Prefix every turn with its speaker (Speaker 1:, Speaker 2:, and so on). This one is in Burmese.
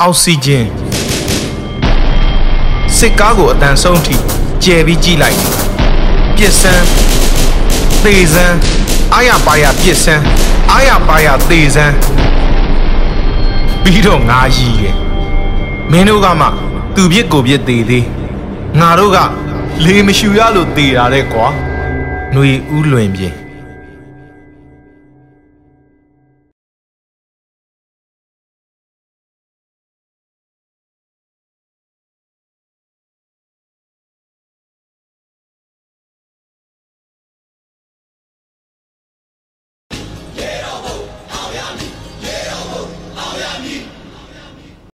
Speaker 1: အောက်ဆီဂျင်စစ်ကားကိုအတန်ဆုံးထိကျယ်ပြီးကြည့်လိုက်ပြစ်စမ်းသေစမ်းအာရပါရပြစ်စမ်းအာရပါရသေစမ်းပြီးတော့ငါရည်ရဲ့မင်းတို့ကမှသူပြစ်ကိုပြစ်သေးသေးငါတို့ကလေမရှူရလို့သေတာတဲ့ကွာຫນွေဥလွင်ပြင်